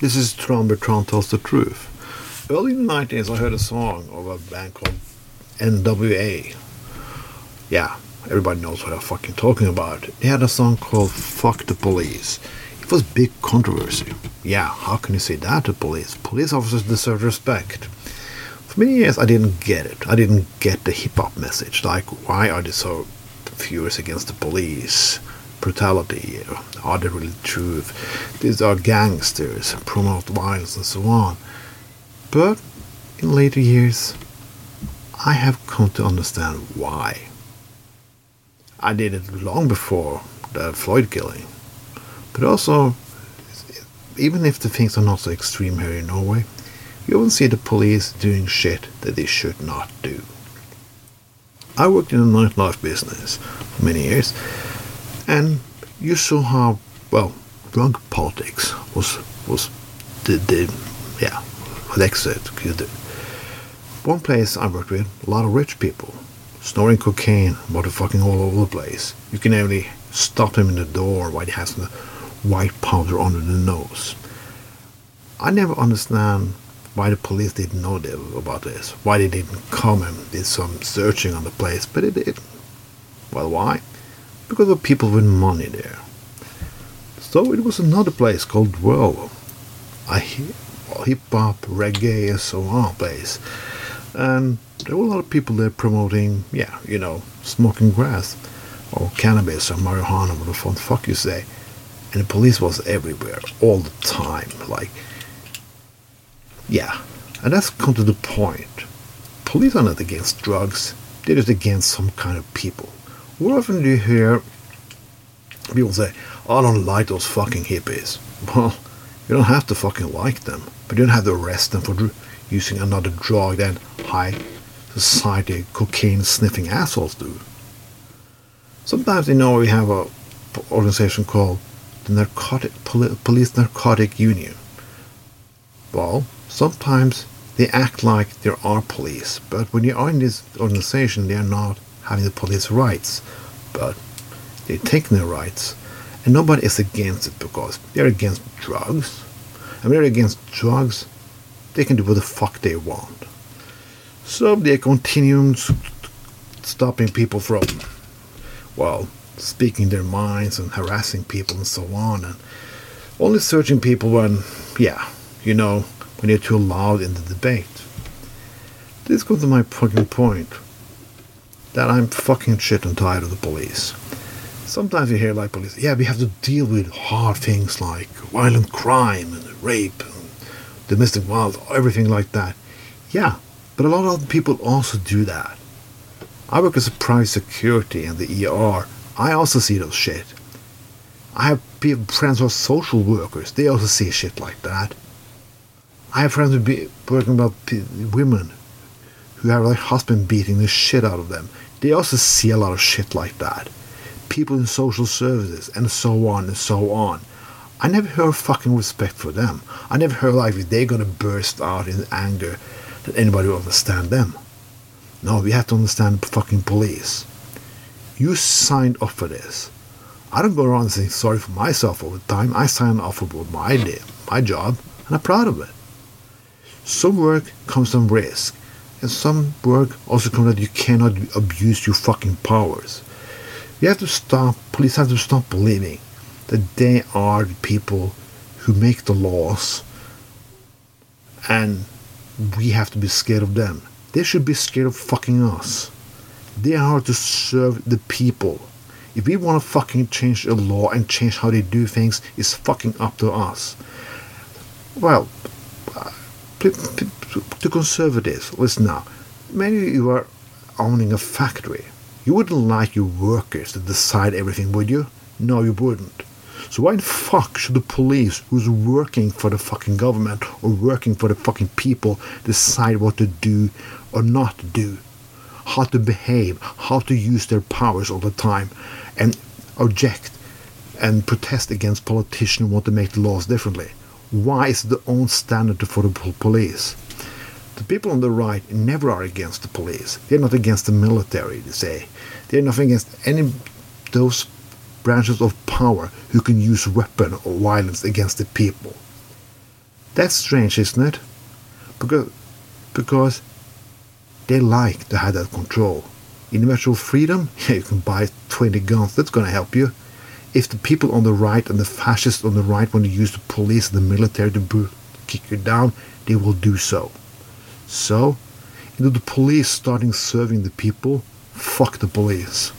This is Tron Bertrand Tells the Truth. Early in the 90s, I heard a song of a band called NWA. Yeah, everybody knows what I'm fucking talking about. They had a song called Fuck the Police. It was big controversy. Yeah, how can you say that to police? Police officers deserve respect. For many years, I didn't get it. I didn't get the hip hop message. Like, why are they so furious against the police? Brutality? Are they really truth? These are gangsters, promote violence, and so on. But in later years, I have come to understand why. I did it long before the Floyd killing. But also, even if the things are not so extreme here in Norway, you will see the police doing shit that they should not do. I worked in the nightlife business for many years, and you saw how well drug politics was was the, the yeah what exit could one place I worked with a lot of rich people snorting cocaine motherfucking all over the place. You can only stop them in the door while he has the white powder under the nose. I never understand why the police didn't know about this why they didn't come and did some searching on the place but it did. Well why because of people with money there. So it was another place called Dwell, a hip hop, reggae, and so on place. And there were a lot of people there promoting, yeah, you know, smoking grass or cannabis or marijuana, what the fuck you say. And the police was everywhere, all the time. Like, yeah. And that's come to the point. Police are not against drugs, they're just against some kind of people. What often do you hear people say, I don't like those fucking hippies? Well, you don't have to fucking like them, but you don't have to arrest them for dr- using another drug than high society cocaine sniffing assholes do. Sometimes, you know, we have a organization called the Narcotic Police Narcotic Union. Well, sometimes they act like there are police, but when you are in this organization, they are not having the police rights, but they're taking their rights, and nobody is against it because they're against drugs. And they're against drugs, they can do what the fuck they want. So they continue stopping people from, well, speaking their minds and harassing people and so on, and only searching people when, yeah, you know, when they're too loud in the debate. This goes to my fucking point that I'm fucking shit and tired of the police. Sometimes you hear like police, yeah, we have to deal with hard things like violent crime and rape and domestic violence, everything like that. Yeah, but a lot of other people also do that. I work as a private security in the ER. I also see those shit. I have people, friends who are social workers. They also see shit like that. I have friends who be working about women who have their husband beating the shit out of them. They also see a lot of shit like that. People in social services and so on and so on. I never heard fucking respect for them. I never heard like if they're gonna burst out in anger that anybody will understand them. No, we have to understand the fucking police. You signed up for this. I don't go around saying sorry for myself all the time. I signed up for my day, my job, and I'm proud of it. Some work comes some risk. And some work also comes that you cannot abuse your fucking powers. You have to stop, police have to stop believing that they are the people who make the laws and we have to be scared of them. They should be scared of fucking us. They are to serve the people. If we want to fucking change the law and change how they do things, it's fucking up to us. Well, uh, to conservatives, listen now. Maybe you are owning a factory. You wouldn't like your workers to decide everything, would you? No, you wouldn't. So why the fuck should the police, who's working for the fucking government or working for the fucking people, decide what to do or not to do? How to behave, how to use their powers all the time, and object and protest against politicians who want to make the laws differently? Why is it the own standard for the police? The people on the right never are against the police. They're not against the military, they say. They're not against any those branches of power who can use weapon or violence against the people. That's strange, isn't it? Because, because they like to have that control. Individual freedom, yeah, you can buy 20 guns. That's going to help you. If the people on the right and the fascists on the right want to use the police and the military to kick you down, they will do so. So, know, the police starting serving the people, fuck the police.